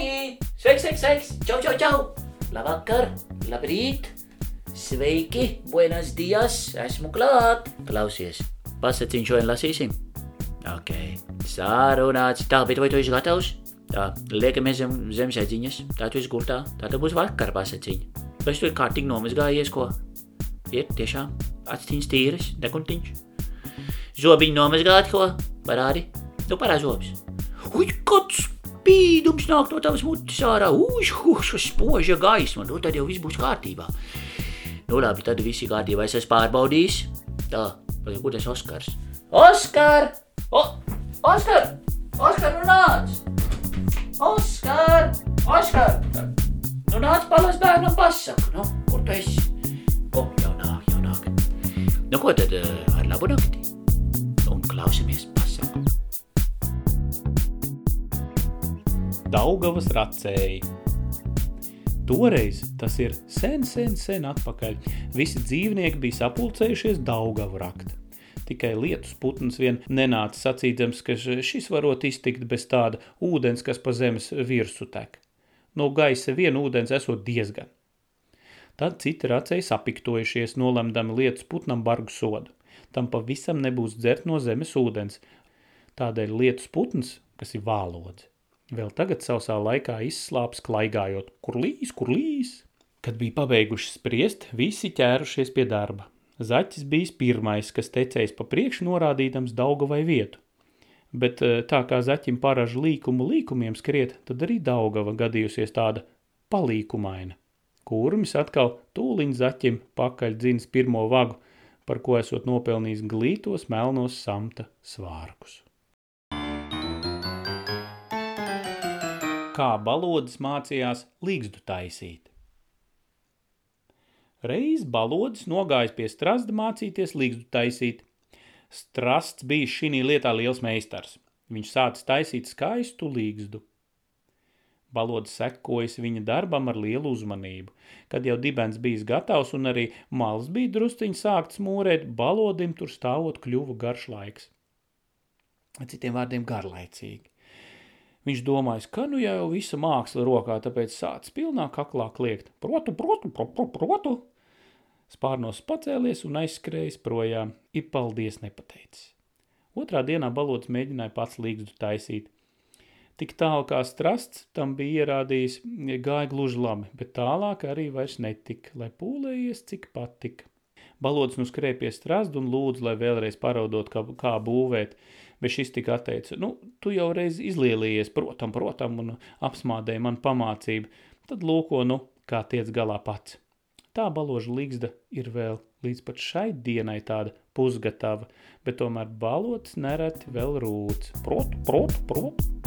sveiks, sveiks, sveiks! Čau, čau, čau! Labvakar, labrīt! Sveiki, buenas dias, esmu klāt! Klausies, pasaciņu šodien lasīsim? Ok, sārunāts. Tā, bet vai tu esi gatavs? Tā, liekamies zem, zem sēdziņas, tā tu esi gultā, tā tu būs vakar pasaciņa. Vai tu ir kārtīgi nomazgājies, ko? Ir tiešām atstīns tīras, dekuntiņš. Zobiņu nomazgāt, ko? Parādi, nu parādi zobs. Uj, kāds spīdums nāk no tavas mutes ārā, uj, uj, spoža gaisma, nu tad jau viss būs kārtībā. Nu labi, tad viss ir kārtībā, es esmu pārbaudījis. Tā, pagaid, kur tas Oskars? Oskar! O, Oskar! Oskar, nu nāc! Oskar! Oskar! Nu nāc palas bērnam pasaku, nu, kur tu esi? O, jau nāk, jau nāk. Nu ko tad, eh, ar labu nakti? Un klausamies Daugavas racēji. Toreiz, tas ir sen, sen, sen atpakaļ, visi dzīvnieki bija sapulcējušies Daugavu rakt. Tikai lietus putns vien nenāca sacīdams, ka šis varot iztikt bez tāda ūdens, kas pa zemes virsu tek. No gaisa vien ūdens esot diezgan. Tad citi racēji sapiktojušies, nolemdami lietus putnam bargu sodu. Tam pavisam nebūs dzert no zemes ūdens. Tādēļ lietus putns, kas ir vālodze, vēl tagad sausā laikā izslāps klaigājot, kur līs, kur līs. Kad bija pabeiguši spriest, visi ķērušies pie darba. Zaķis bijis pirmais, kas tecējis pa priekšu norādīdams Daugavai vietu. Bet eh, tā kā zaķim paražu līkumu līkumiem skriet, tad arī Daugava gadījusies tāda palīkumaina. Kurmis atkal tūliņ zaķim pakaļ dzins pirmo vagu, par ko esot nopelnījis glītos melnos samta svārkus. Kā balodas mācījās līgzdu taisīt. Reiz balodis nogājis pie strasda mācīties līgzdu taisīt. Strasts bija šī lietā liels meistars. Viņš sācis taisīt skaistu līgzdu. Balodis sekojas viņa darbam ar lielu uzmanību. Kad jau dibens bijis gatavs un arī malas bija drusciņi sākts mūrēt, balodim tur stāvot kļuva garš laiks. Citiem vārdiem garlaicīgi. Viņš domājis, ka nu jau visa māksla rokā, tāpēc sācis pilnā kaklā kliegt. Protu, protu, protu, protu. Spārnos pacēlies un aizskrējis projām, ir paldies nepateicis. Otrā dienā balodis mēģināja pats līgzdu taisīt. Tik tālu kā strasts tam bija ierādījis, gāja gluži labi, bet tālāk arī vairs netika, lai pūlējies, cik patika. Balodis nu skrēja pie strasta un lūdzu, lai vēlreiz paraudot, kā, kā būvēt, bet šis tika atteica, nu, tu jau reiz izlielījies, protam, protam, un apsmādēja man pamācību, tad lūko, nu, kā tiec galā pats. Tā baloža līgzda ir vēl līdz pat šai dienai tāda pusgatava, bet tomēr balots nereti vēl rūts. Protu, protu, protu.